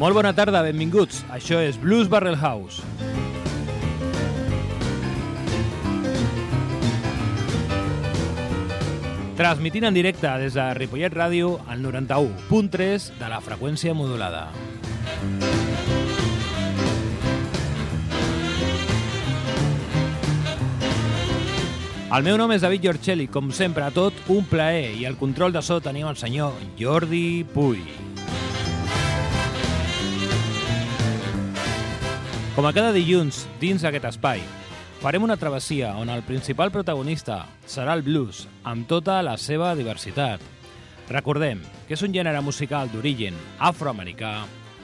Molt bona tarda, benvinguts. Això és Blues Barrel House. Transmitint en directe des de Ripollet Ràdio al 91.3 de la freqüència modulada. El meu nom és David Giorcelli, com sempre, a tot un plaer, i al control de so tenim el senyor Jordi Puy. Com a cada dilluns, dins d'aquest espai, farem una travessia on el principal protagonista serà el blues, amb tota la seva diversitat. Recordem que és un gènere musical d'origen afroamericà,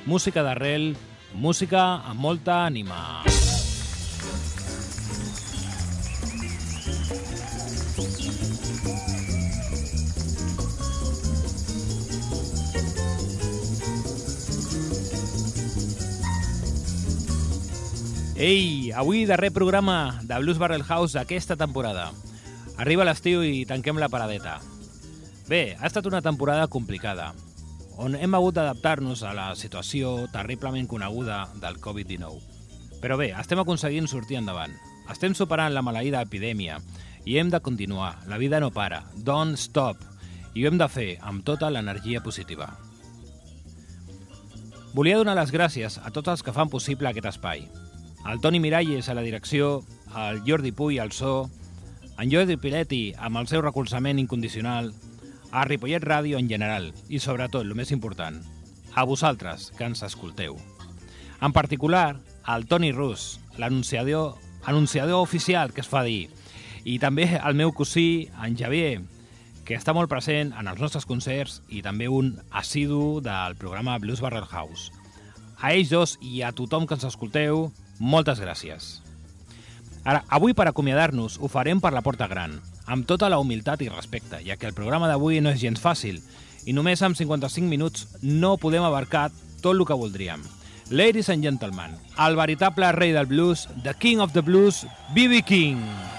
música d'arrel, música amb molta ànima. Ei, avui darrer programa de Blues Barrel House d'aquesta temporada. Arriba l'estiu i tanquem la paradeta. Bé, ha estat una temporada complicada, on hem hagut d'adaptar-nos a la situació terriblement coneguda del Covid-19. Però bé, estem aconseguint sortir endavant. Estem superant la maleïda epidèmia i hem de continuar. La vida no para. Don't stop. I ho hem de fer amb tota l'energia positiva. Volia donar les gràcies a tots els que fan possible aquest espai. El Toni Miralles a la direcció, el Jordi Puy al so, en Jordi Piletti amb el seu recolzament incondicional, a Ripollet Ràdio en general i, sobretot, el més important, a vosaltres que ens escolteu. En particular, al Toni Rus, l'anunciador anunciador oficial que es fa dir, i també el meu cosí, en Javier, que està molt present en els nostres concerts i també un assidu del programa Blues Barrel House. A ells dos i a tothom que ens escolteu, moltes gràcies. Ara, avui per acomiadar-nos ho farem per la porta gran, amb tota la humilitat i respecte, ja que el programa d'avui no és gens fàcil i només amb 55 minuts no podem abarcar tot el que voldríem. Ladies and gentlemen, el veritable rei del blues, the king of the blues, B.B. King. Ladies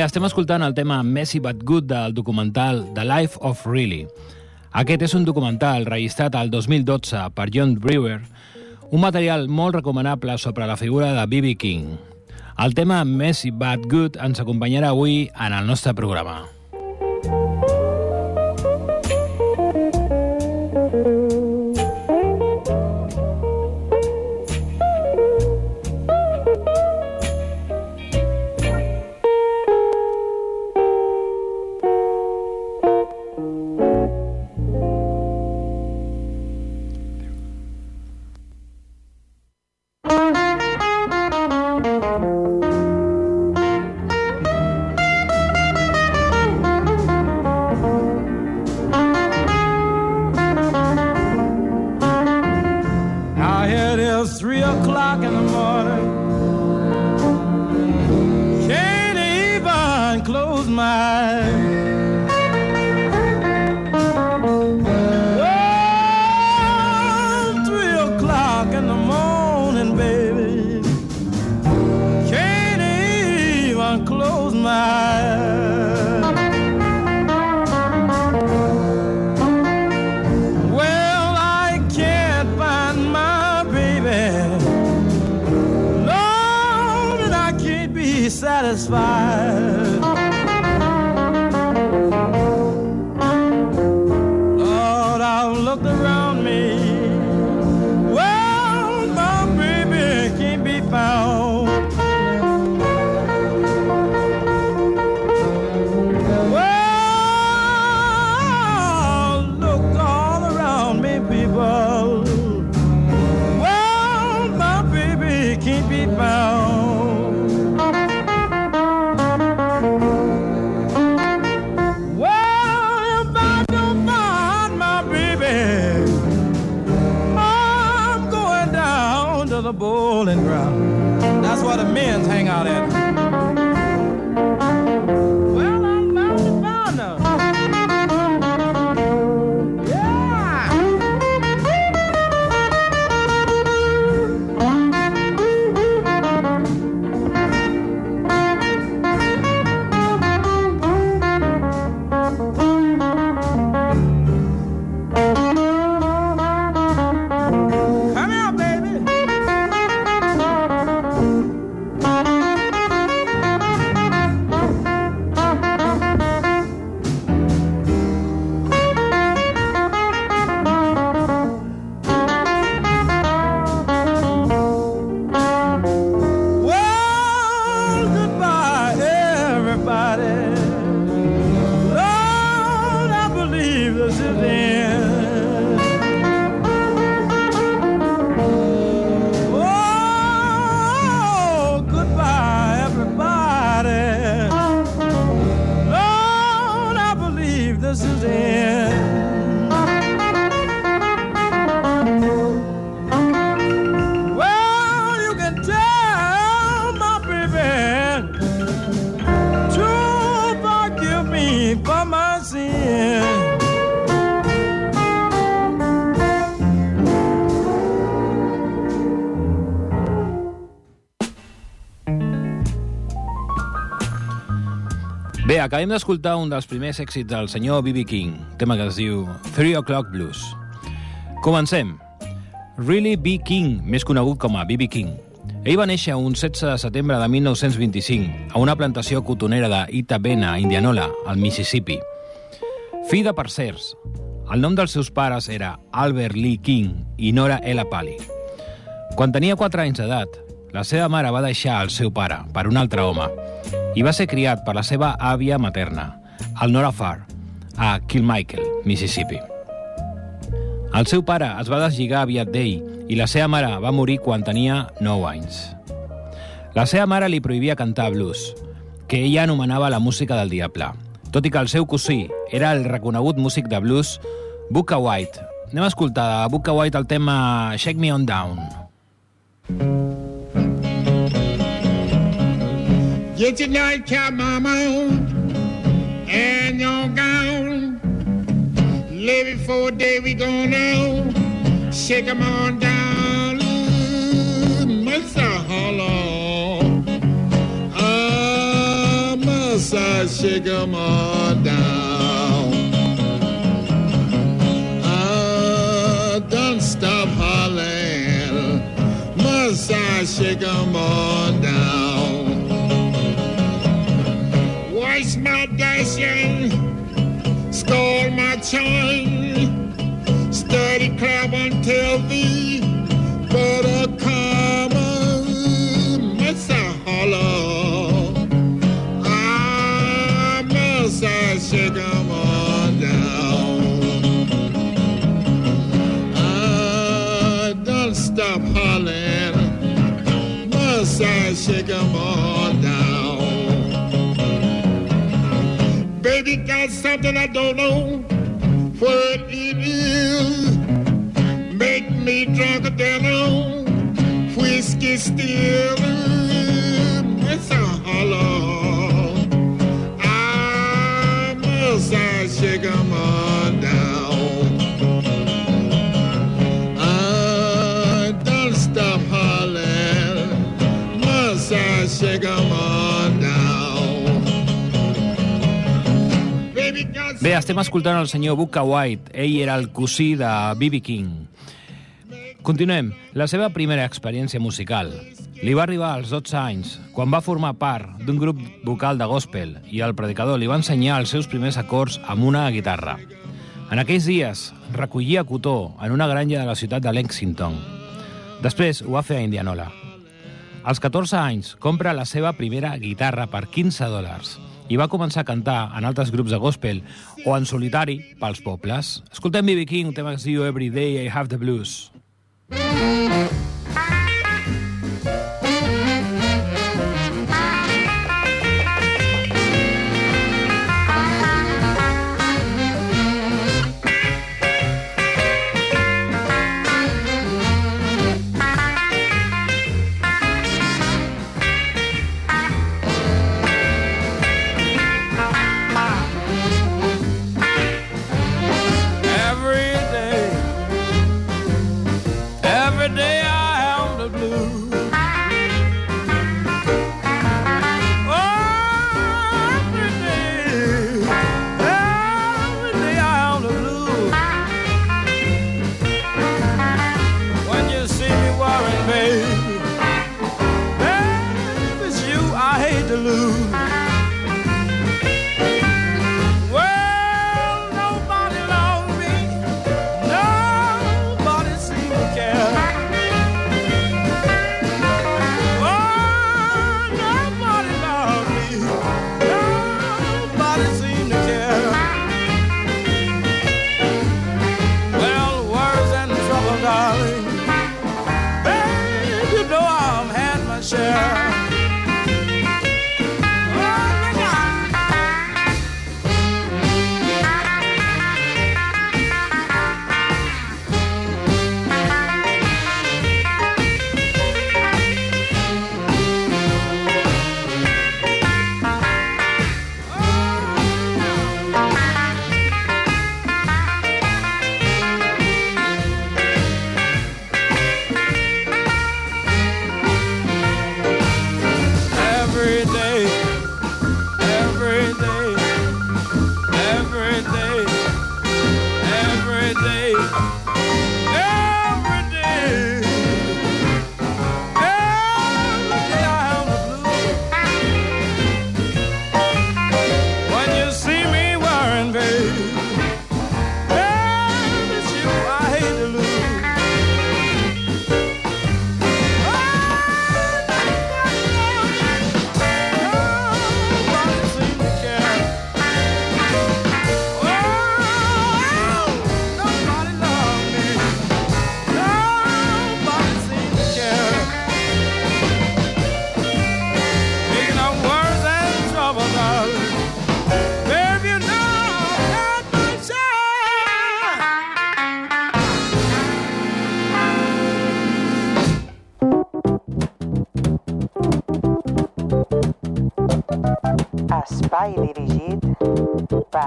Bé, estem escoltant el tema Messy But Good del documental The Life of Really. Aquest és un documental registrat al 2012 per John Brewer, un material molt recomanable sobre la figura de B.B. King. El tema Messy But Good ens acompanyarà avui en el nostre programa. Acabem d'escoltar un dels primers èxits del senyor B.B. King, tema que es diu Three O'Clock Blues. Comencem. Really B. King, més conegut com a B.B. King. Ell va néixer un 16 de setembre de 1925 a una plantació cotonera de Itabena, Indianola, al Mississippi. Fill de parcers, el nom dels seus pares era Albert Lee King i Nora Ella Pally. Quan tenia 4 anys d'edat, la seva mare va deixar el seu pare per un altre home i va ser criat per la seva àvia materna, el Nora Farr, a Kilmichael, Mississippi. El seu pare es va deslligar aviat d'ell i la seva mare va morir quan tenia 9 anys. La seva mare li prohibia cantar blues, que ella anomenava la música del diable, tot i que el seu cosí era el reconegut músic de blues Booker White. Anem a escoltar a Booker White el tema Shake Me On Down. Get your nightcap, mama, and your gown. Lay before day we gonna shake 'em on down. Must I holler? Ah, I shake 'em on down? Ah, don't stop hollering. I shake 'em on down? Wash my dashing, stole my chain, steady clap until the Baby got something I don't know what it is. Make me drunker than a whiskey still. Bé, estem escoltant el senyor Booker White. Ell era el cosí de B.B. King. Continuem. La seva primera experiència musical li va arribar als 12 anys, quan va formar part d'un grup vocal de gospel i el predicador li va ensenyar els seus primers acords amb una guitarra. En aquells dies recollia cotó en una granja de la ciutat de Lexington. Després ho va fer a Indianola. Als 14 anys compra la seva primera guitarra per 15 dòlars i va començar a cantar en altres grups de gospel o en solitari pels pobles. Escoltem B.B. King, un tema que es diu Every Day I Have the Blues. Every day, baby. Baby, it's you I hate to lose.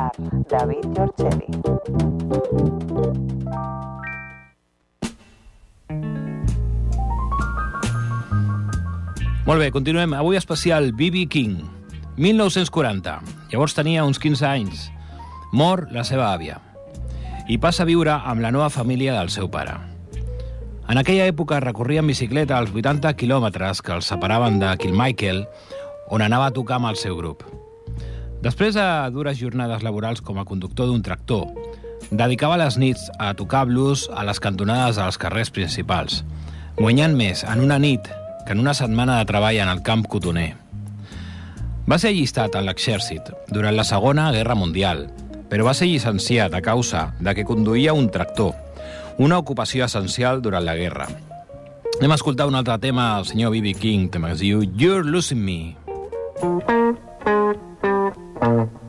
Per David Giorgeli. Molt bé, continuem. Avui especial B.B. King, 1940. Llavors tenia uns 15 anys. Mor la seva àvia. I passa a viure amb la nova família del seu pare. En aquella època recorria en bicicleta els 80 quilòmetres que els separaven de Kilmichael, on anava a tocar amb el seu grup. Després de dures jornades laborals com a conductor d'un tractor, dedicava les nits a tocar blues a les cantonades dels carrers principals, guanyant més en una nit que en una setmana de treball en el camp cotoner. Va ser allistat en l'exèrcit durant la Segona Guerra Mundial, però va ser llicenciat a causa de que conduïa un tractor, una ocupació essencial durant la guerra. Anem a escoltar un altre tema del senyor B.B. King, tema que es diu You're Losing Me. If Thank you.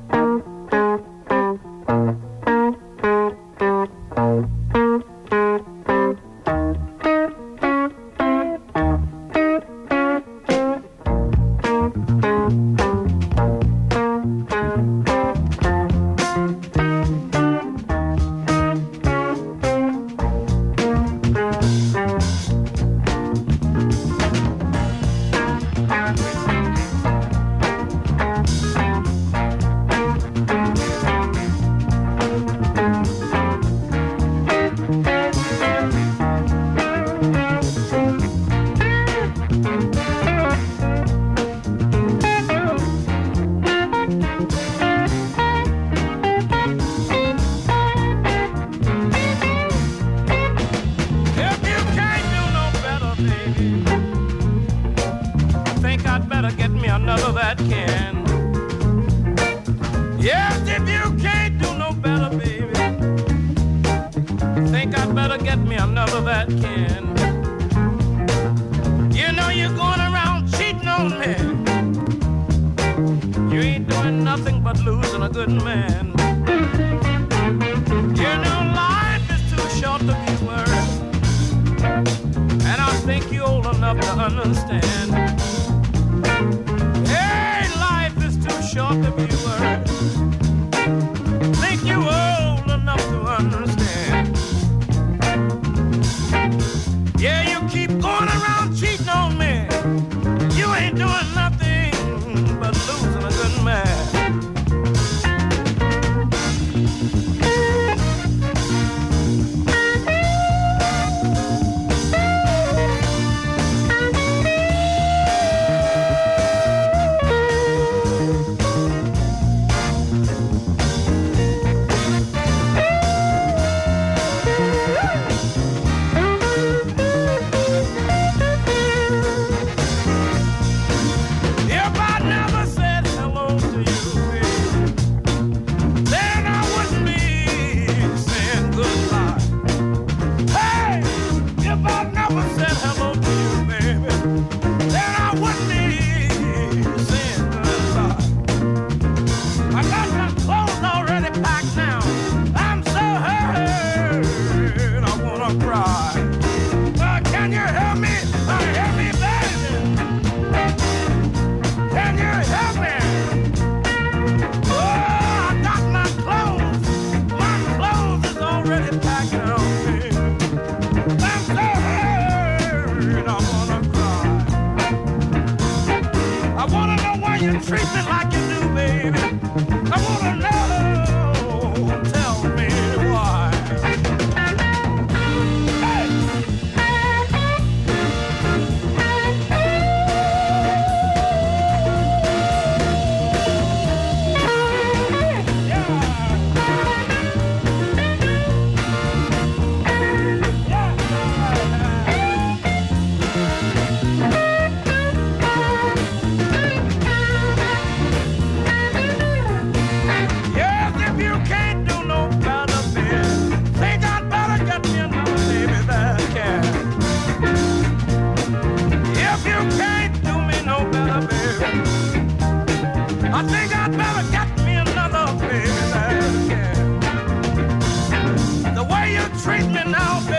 treat me now,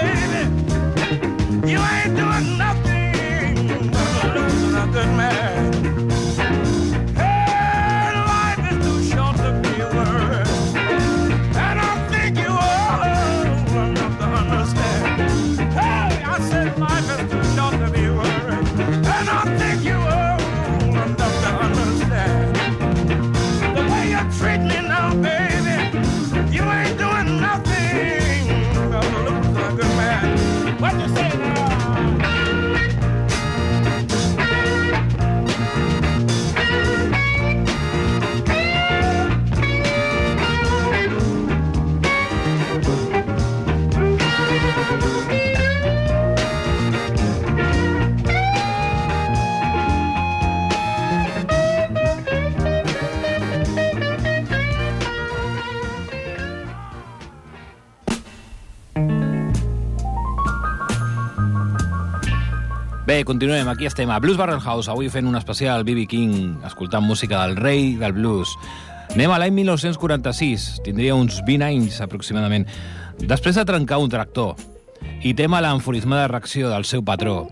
continuem, aquí estem a Blues Barrel House, avui fent un especial B.B. King, escoltant música del rei del blues. Anem a l'any 1946, tindria uns 20 anys aproximadament. Després de trencar un tractor i tema l'enfurismada reacció del seu patró,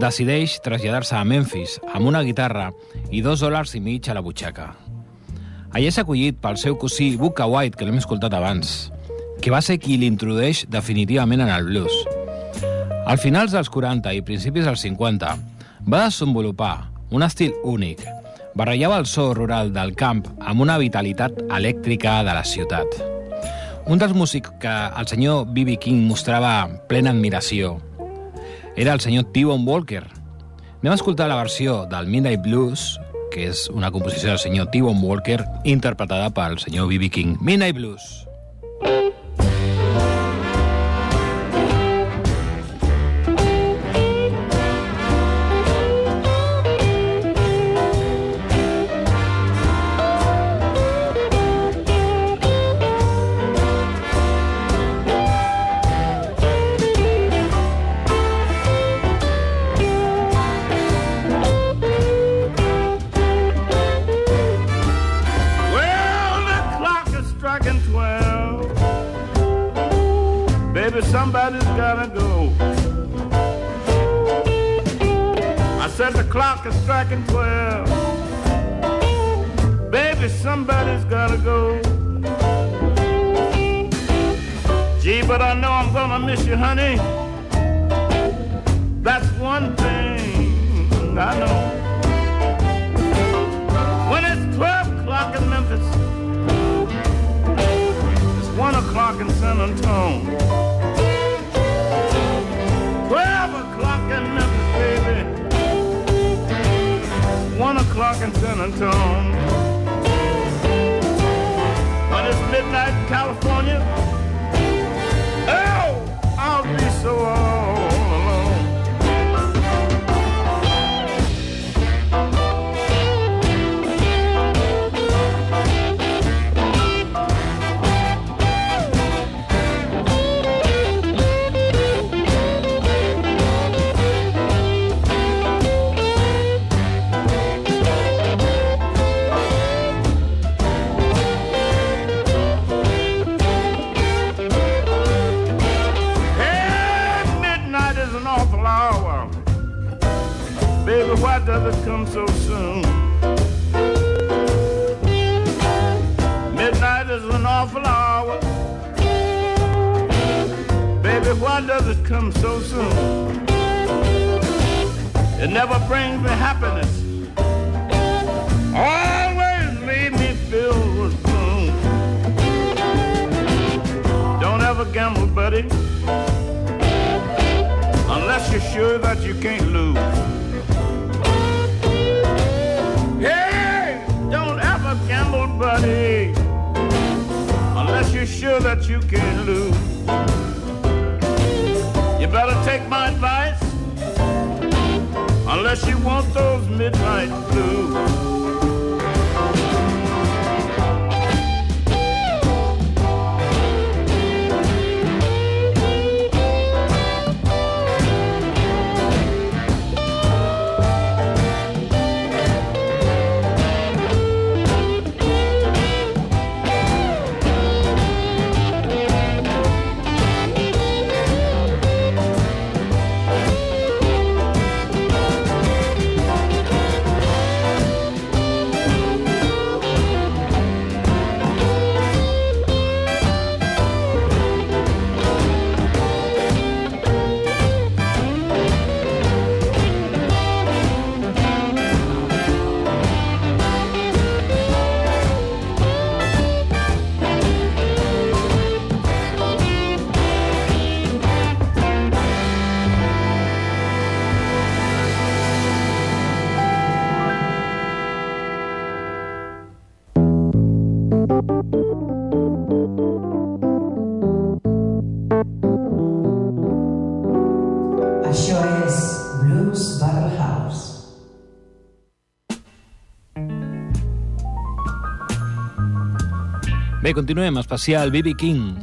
decideix traslladar-se a Memphis amb una guitarra i dos dòlars i mig a la butxaca. Allà és acollit pel seu cosí Booker White, que l'hem escoltat abans, que va ser qui l'introdueix definitivament en el blues. Al finals dels 40 i principis dels 50 va desenvolupar un estil únic. Barrejava el so rural del camp amb una vitalitat elèctrica de la ciutat. Un dels músics que el senyor B.B. King mostrava plena admiració era el senyor T-Bone Walker. Anem a escoltar la versió del Midnight Blues, que és una composició del senyor T-Bone Walker, interpretada pel senyor B.B. King. Midnight Blues. Clock is striking twelve. Baby, somebody's gotta go. Gee, but I know I'm gonna miss you, honey. That's one thing I know. When it's 12 o'clock in Memphis, it's 1 o'clock in San Antonio. O'clock in San Antonio. When it's midnight California, Bé, continuem, especial B.B. King.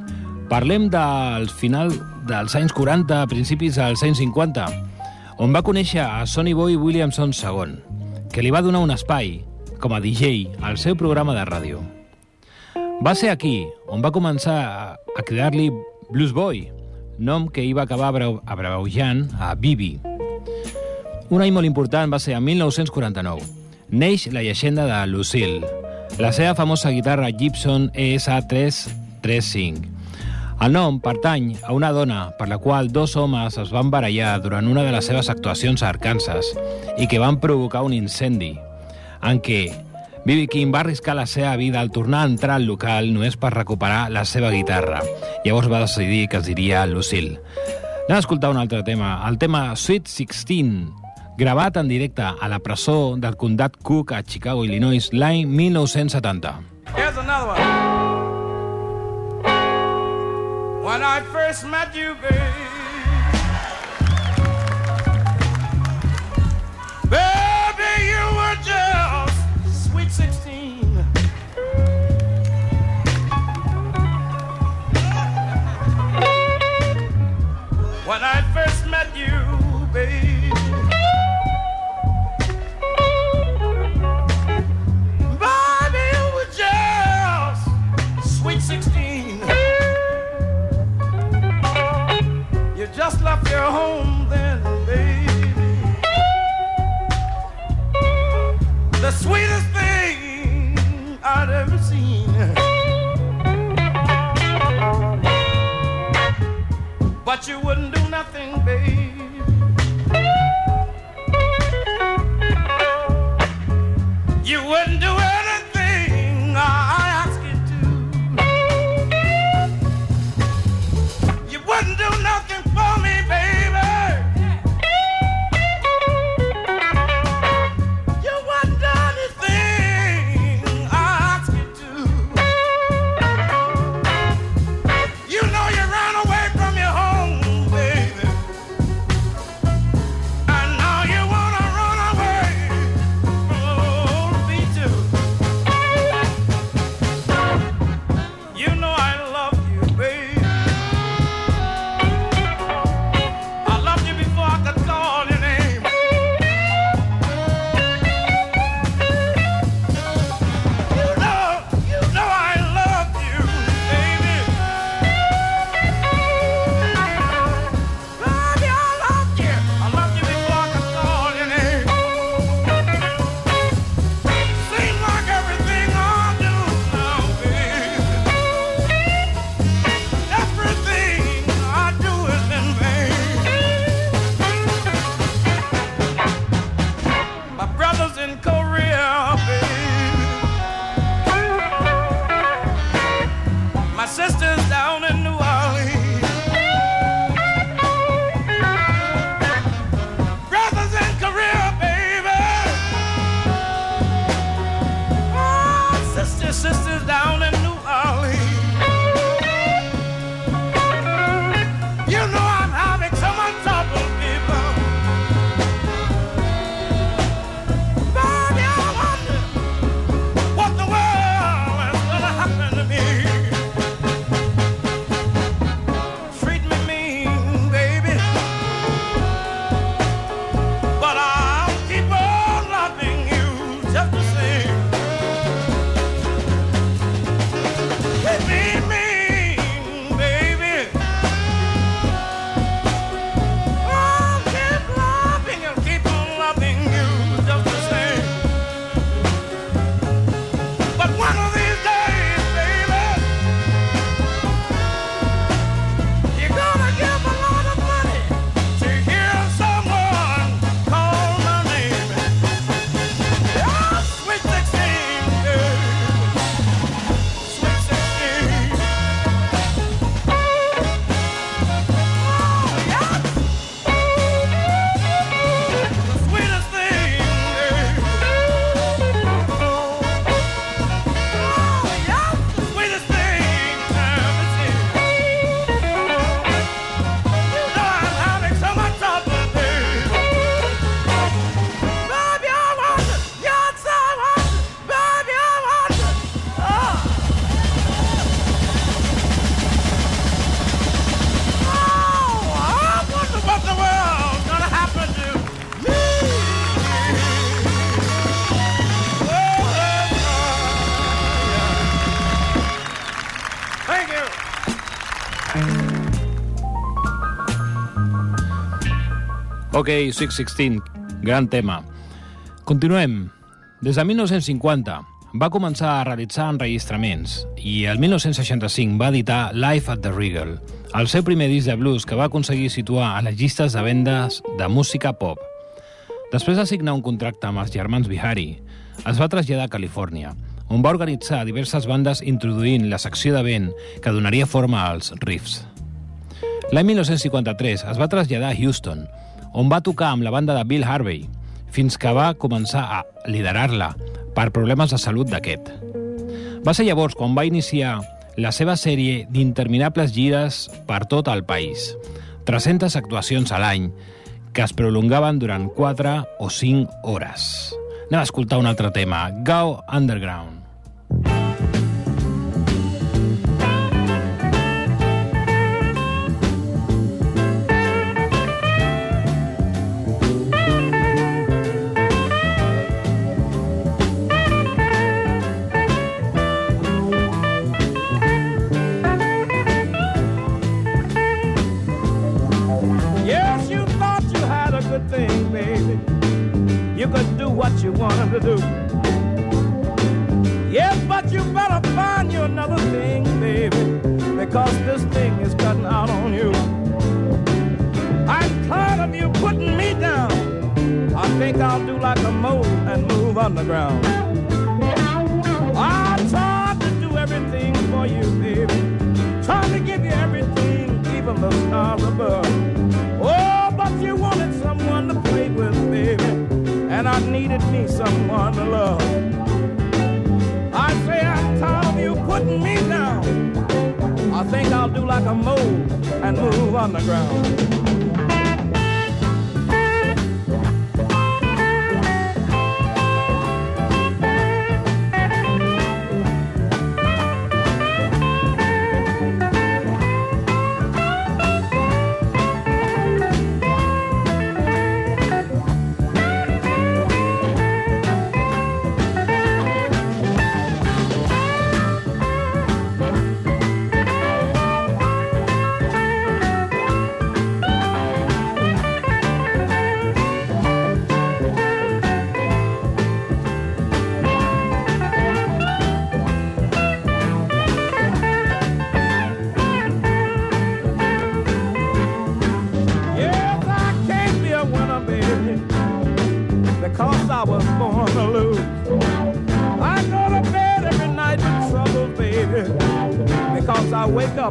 Parlem del final dels anys 40, principis dels anys 50, on va conèixer a Sonny Boy Williamson II, que li va donar un espai, com a DJ, al seu programa de ràdio. Va ser aquí on va començar a cridar-li Blues Boy, nom que hi va acabar abreujant a Bibi. Un any molt important va ser en 1949. Neix la llegenda de Lucille, la seva famosa guitarra Gibson ESA335. El nom pertany a una dona per la qual dos homes es van barallar durant una de les seves actuacions a Arkansas i que van provocar un incendi, en què B.B. King va arriscar la seva vida al tornar a entrar al local només per recuperar la seva guitarra. Llavors va decidir que es diria Lucille. Anem a escoltar un altre tema, el tema Sweet 16, gravat en directe a la presó del Condat Cook a Chicago, Illinois, l'any 1970. Here's another one. When I first met you, babe. Baby, you were just sweet 16. You wouldn't Ok, 616, gran tema. Continuem. Des de 1950 va començar a realitzar enregistraments i el 1965 va editar Life at the Regal, el seu primer disc de blues que va aconseguir situar a les llistes de vendes de música pop. Després de signar un contracte amb els germans Bihari, es va traslladar a Califòrnia, on va organitzar diverses bandes introduint la secció de vent que donaria forma als riffs. L'any 1953 es va traslladar a Houston, on va tocar amb la banda de Bill Harvey, fins que va començar a liderar-la per problemes de salut d'aquest. Va ser llavors quan va iniciar la seva sèrie d'interminables gires per tot el país, 300 actuacions a l'any, que es prolongaven durant 4 o 5 hores. Anem a escoltar un altre tema, Go Underground. You wanted to do. Yes, but you better find you another thing, baby, because this thing is cutting out on you. I'm tired of you putting me down. I think I'll do like a mole and move underground. I tried to do everything for you, baby. Trying to give you everything, even the stars above. I needed me someone to love. I say I'm tired of you putting me down. I think I'll do like a mole and move underground.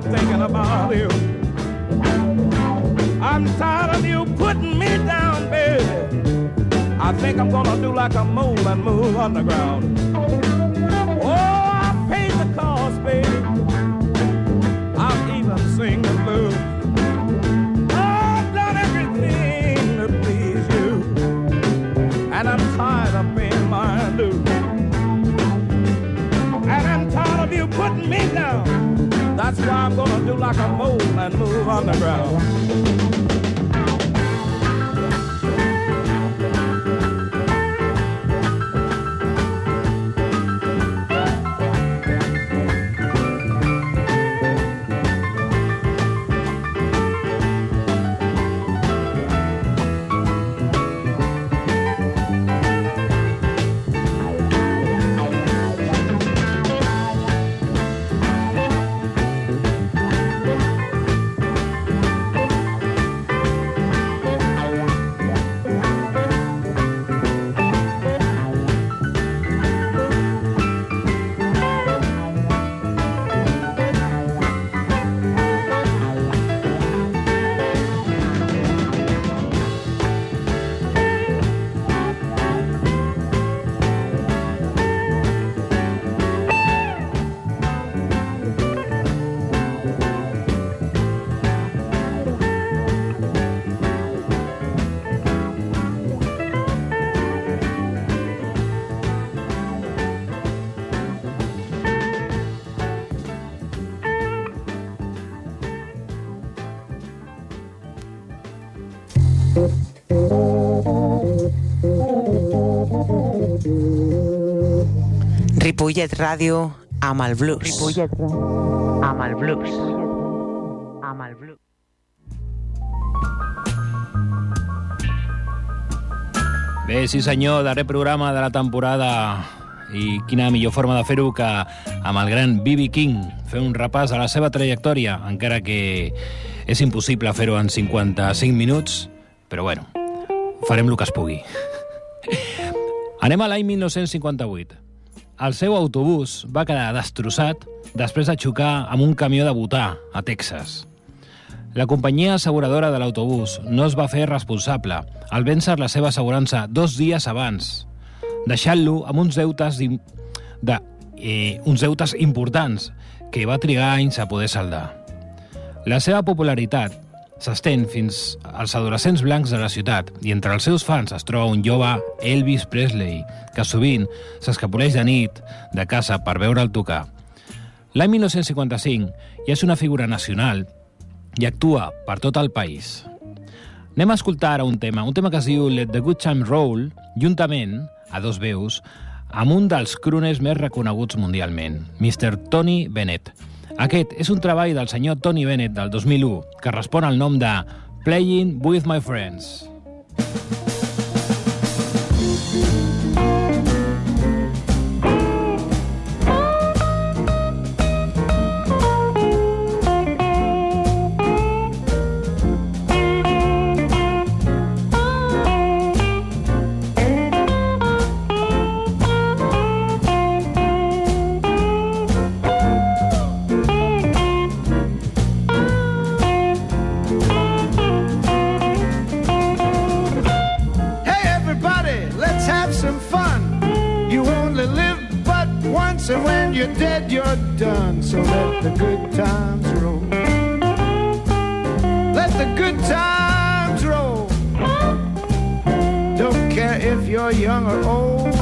Thinking about you. I'm tired of you putting me down, baby. I think I'm gonna do like a mole and move underground. That's why I'm gonna do like a mole and move underground. Ripollet Ràdio amb el blues. Ripollet amb el blues. amb el blues. Bé, sí senyor, darrer programa de la temporada i quina millor forma de fer-ho que amb el gran B.B. King, fer un repàs a la seva trajectòria, encara que és impossible fer-ho en 55 minuts, però bueno, farem el que es pugui. Anem a l'any 1958. El seu autobús va quedar destrossat després de xocar amb un camió de butà a Texas. La companyia asseguradora de l'autobús no es va fer responsable al vèncer la seva assegurança dos dies abans, deixant-lo amb uns deutes, de, eh, uns deutes importants que va trigar anys a poder saldar. La seva popularitat s'estén fins als adolescents blancs de la ciutat i entre els seus fans es troba un jove Elvis Presley, que sovint s'escapoleix de nit de casa per veure'l tocar. L'any 1955 ja és una figura nacional i actua per tot el país. Anem a escoltar ara un tema, un tema que es diu Let the Good Time Roll, juntament, a dos veus, amb un dels crooners més reconeguts mundialment, Mr. Tony Bennett. Aquest és un treball del senyor Tony Bennett del 2001, que respon al nom de Playing with My Friends. Hey, So let the good times roll. Let the good times roll. Don't care if you're young or old.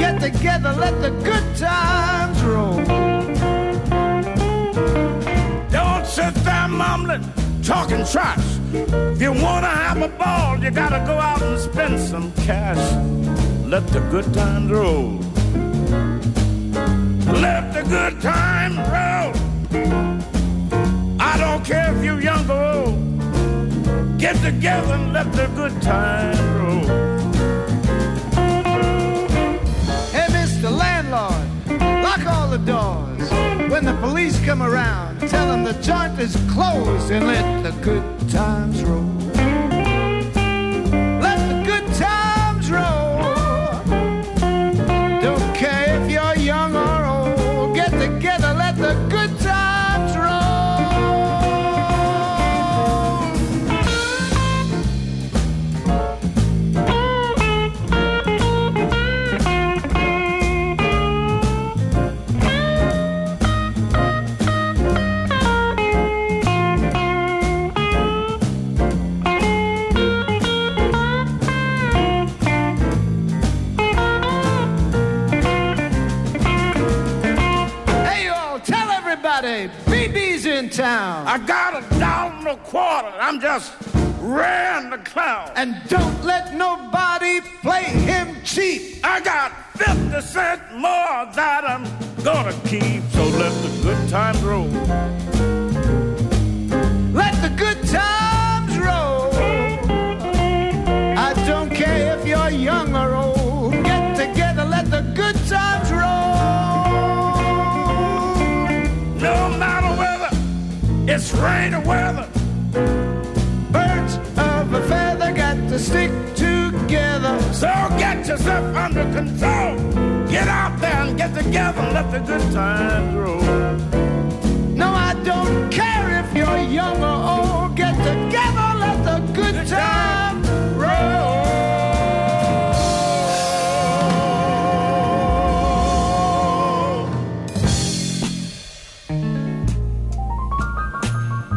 Get together, let the good times roll. Don't sit there mumbling, talking trash. If you wanna have a ball, you gotta go out and spend some cash. Let the good times roll. Let the good times together and let the good times roll. Hey, Mr. Landlord, lock all the doors. When the police come around, tell them the joint is closed and let the good times roll. I'm just ran the clown. And don't let nobody play him cheap. I got 50 cents more that I'm gonna keep. So let the good times roll. Let the good times roll. I don't care if you're young or old. Get together, let the good times roll. No matter whether it's rain or weather. Stick together. So get yourself under control. Get out there and get together and let the good times roll. No, I don't care if you're young or old. Get together, let the good times roll.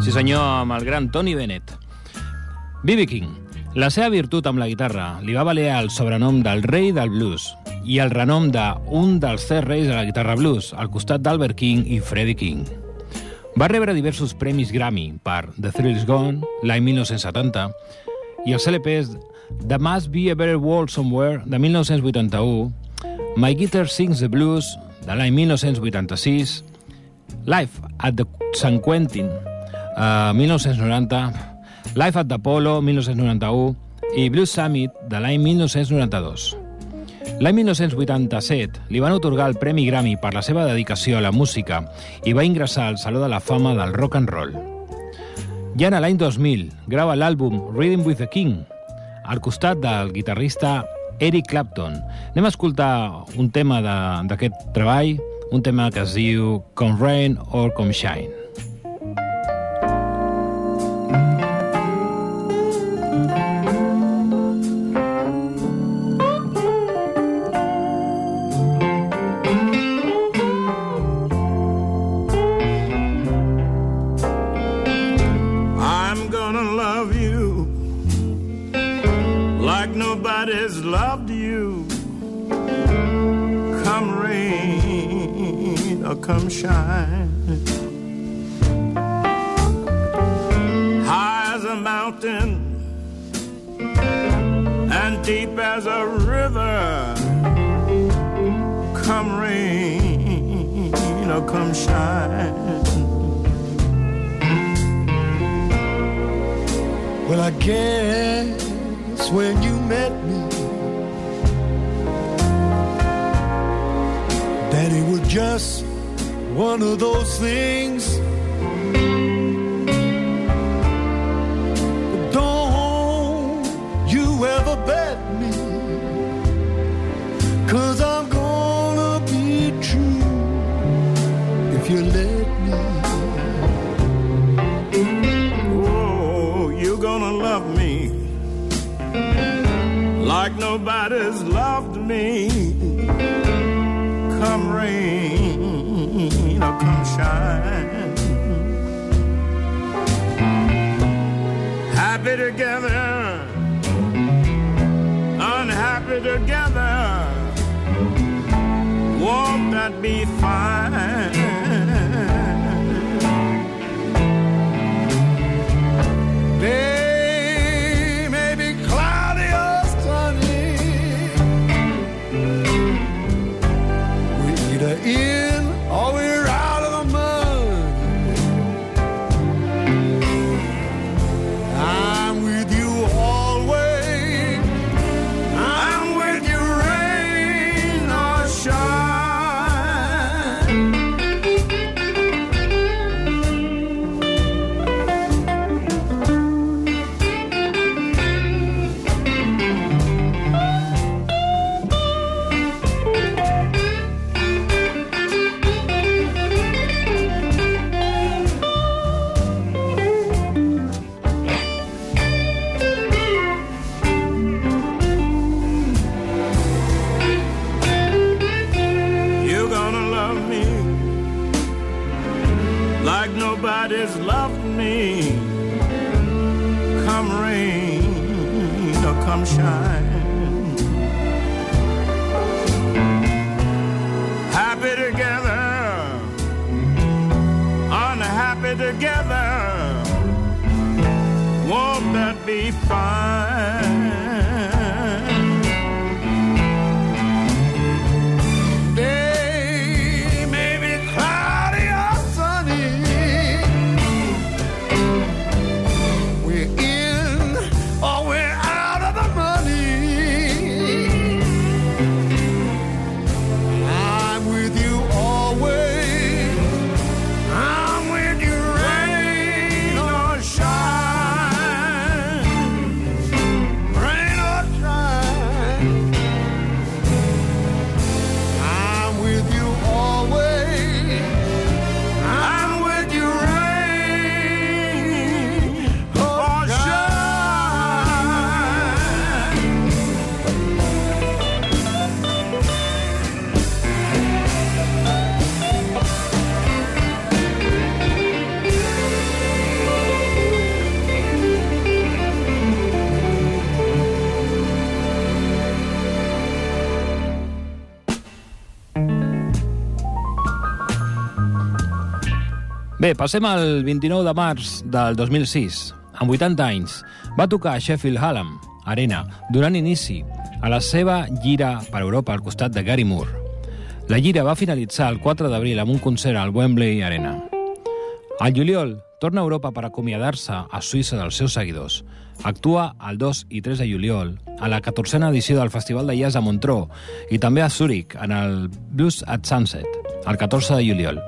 Sí senyor, amb el gran Tony Bennett. B.B. King. La seva virtut amb la guitarra li va valer el sobrenom del rei del blues i el renom d'un dels tres reis de la guitarra blues, al costat d'Albert King i Freddie King. Va rebre diversos premis Grammy per The Thrill Is Gone, l'any 1970, i els LPs The Must Be a Better World Somewhere, de 1981, My Guitar Sings the Blues, de l'any 1986, Life at the San Quentin, uh, 1990, Life at the Polo, 1991, i Blues Summit, de l'any 1992. L'any 1987 li van otorgar el Premi Grammy per la seva dedicació a la música i va ingressar al Saló de la Fama del Rock and Roll. Ja en l'any 2000 grava l'àlbum Reading with the King, al costat del guitarrista Eric Clapton. Anem a escoltar un tema d'aquest treball, un tema que es diu Come Rain or Come Shine. Come shine. High as a mountain and deep as a river. Come rain or come shine. Well, I guess when you met me, that it was just one of those things. Don't you ever bet me, cause I'm gonna be true if you let me. Oh, you're gonna love me like nobody's loved me. Shine. Happy together, unhappy together. Won't that be fine? Bé, passem al 29 de març del 2006. Amb 80 anys, va tocar a Sheffield Hallam, Arena, donant inici a la seva gira per Europa al costat de Gary Moore. La gira va finalitzar el 4 d'abril amb un concert al Wembley Arena. Al juliol torna a Europa per acomiadar-se a Suïssa dels seus seguidors. Actua el 2 i 3 de juliol a la 14a edició del Festival de Jazz a Montreux i també a Zúrich en el Blues at Sunset, el 14 de juliol.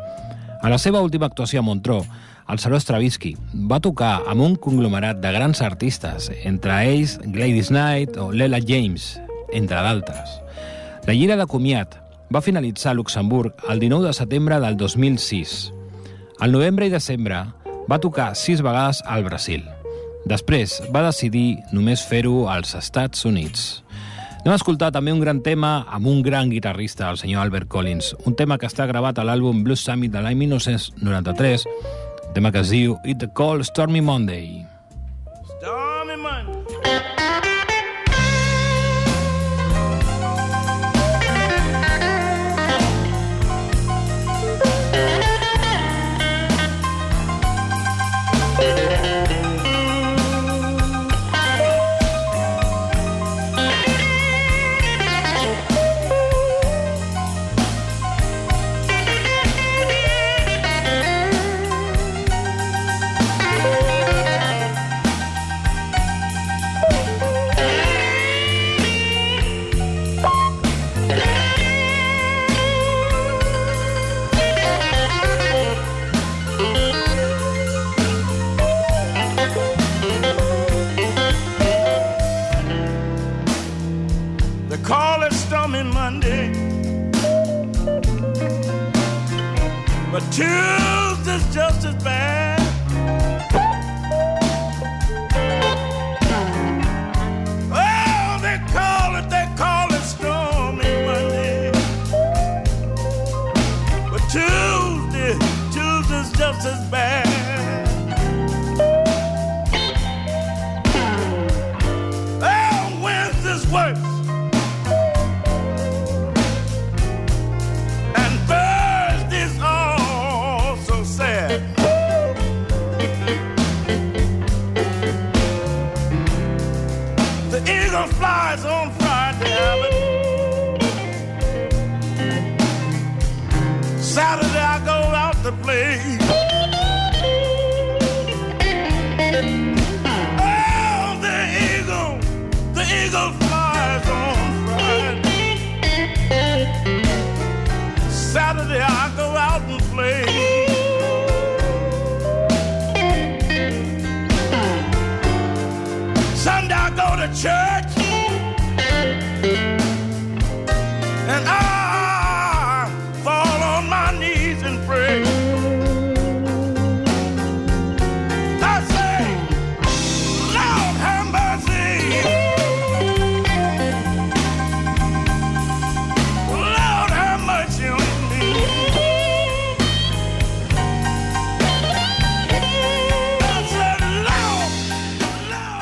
A la seva última actuació a Montreux, el Saló Stravinsky va tocar amb un conglomerat de grans artistes, entre ells Gladys Knight o Lela James, entre d'altres. La gira de comiat va finalitzar a Luxemburg el 19 de setembre del 2006. Al novembre i desembre va tocar sis vegades al Brasil. Després va decidir només fer-ho als Estats Units. Anem a escoltar també un gran tema amb un gran guitarrista, el senyor Albert Collins, un tema que està gravat a l'àlbum Blues Summit de l'any 1993, un tema que es diu It the Cold Stormy Monday. But Tuesday's just as bad.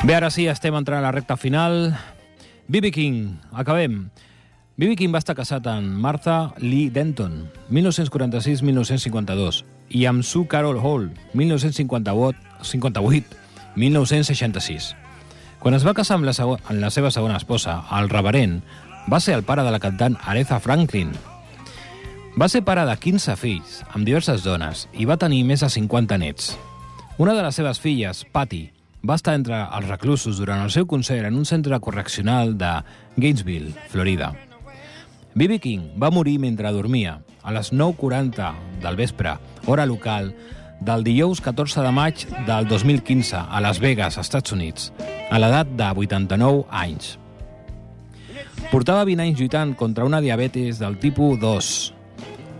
Bé, ara sí, estem entrant a la recta final. B.B. King, acabem. B.B. King va estar casat amb Martha Lee Denton, 1946-1952, i amb Sue Carol Hall, 1958-1966. Quan es va casar amb la, segon, amb la seva segona esposa, el reverent, va ser el pare de la cantant Aretha Franklin. Va ser pare de 15 fills, amb diverses dones, i va tenir més de 50 nets. Una de les seves filles, Patty, va estar entre els reclusos durant el seu concert en un centre correccional de Gainesville, Florida. B.B. King va morir mentre dormia, a les 9.40 del vespre, hora local, del dijous 14 de maig del 2015 a Las Vegas, Estats Units, a l'edat de 89 anys. Portava 20 anys lluitant contra una diabetes del tipus 2.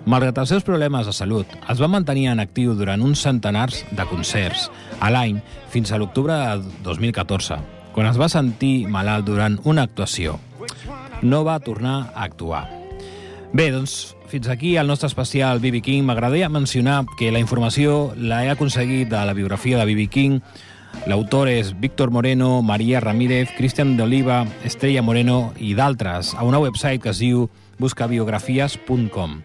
Malgrat els seus problemes de salut, es va mantenir en actiu durant uns centenars de concerts a l'any fins a l'octubre de 2014, quan es va sentir malalt durant una actuació. No va tornar a actuar. Bé, doncs, fins aquí el nostre especial B.B. King. M'agradaria mencionar que la informació la he aconseguit de la biografia de B.B. King. L'autor és Víctor Moreno, Maria Ramírez, Cristian de Oliva, Estrella Moreno i d'altres, a una website que es diu buscabiografies.com.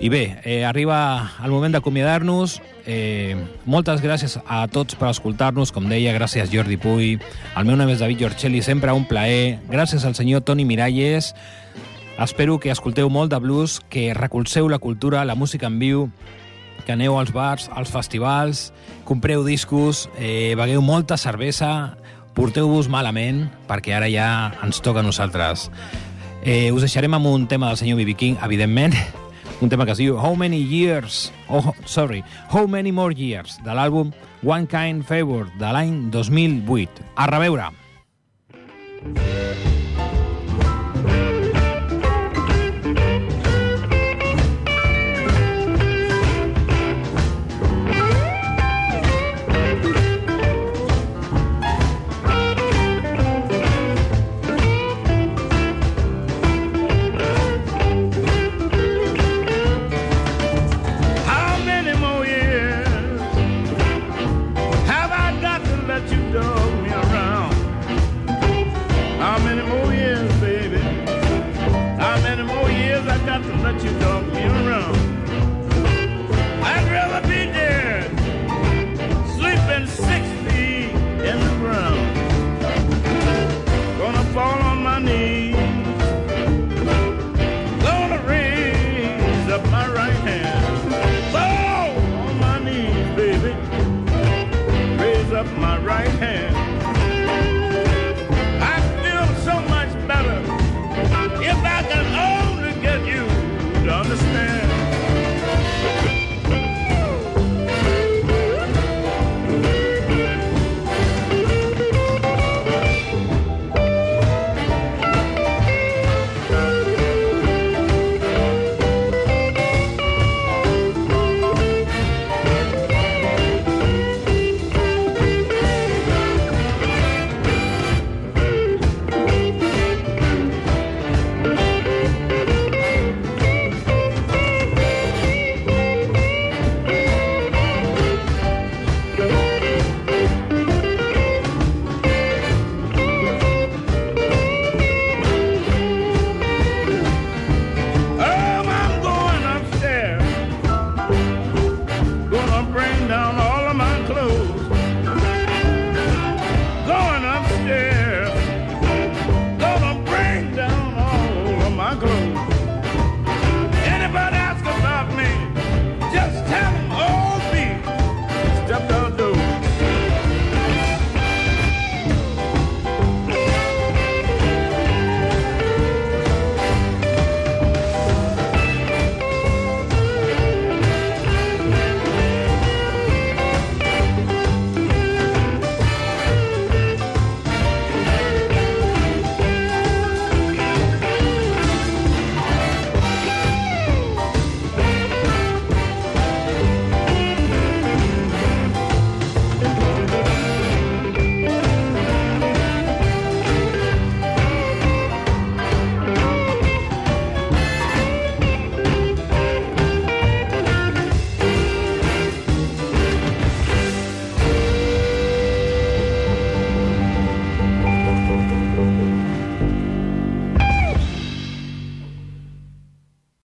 I bé, eh, arriba el moment d'acomiadar-nos. Eh, moltes gràcies a tots per escoltar-nos. Com deia, gràcies Jordi Puy. El meu nom és David Giorcelli, sempre un plaer. Gràcies al senyor Toni Miralles. Espero que escolteu molt de blues, que recolzeu la cultura, la música en viu, que aneu als bars, als festivals, compreu discos, eh, begueu molta cervesa, porteu-vos malament, perquè ara ja ens toca a nosaltres. Eh, us deixarem amb un tema del senyor B.B. King, evidentment, un tema que es diu How Many Years, oh, sorry, How Many More Years, de l'àlbum One Kind Favor, de l'any 2008. A reveure! Thank.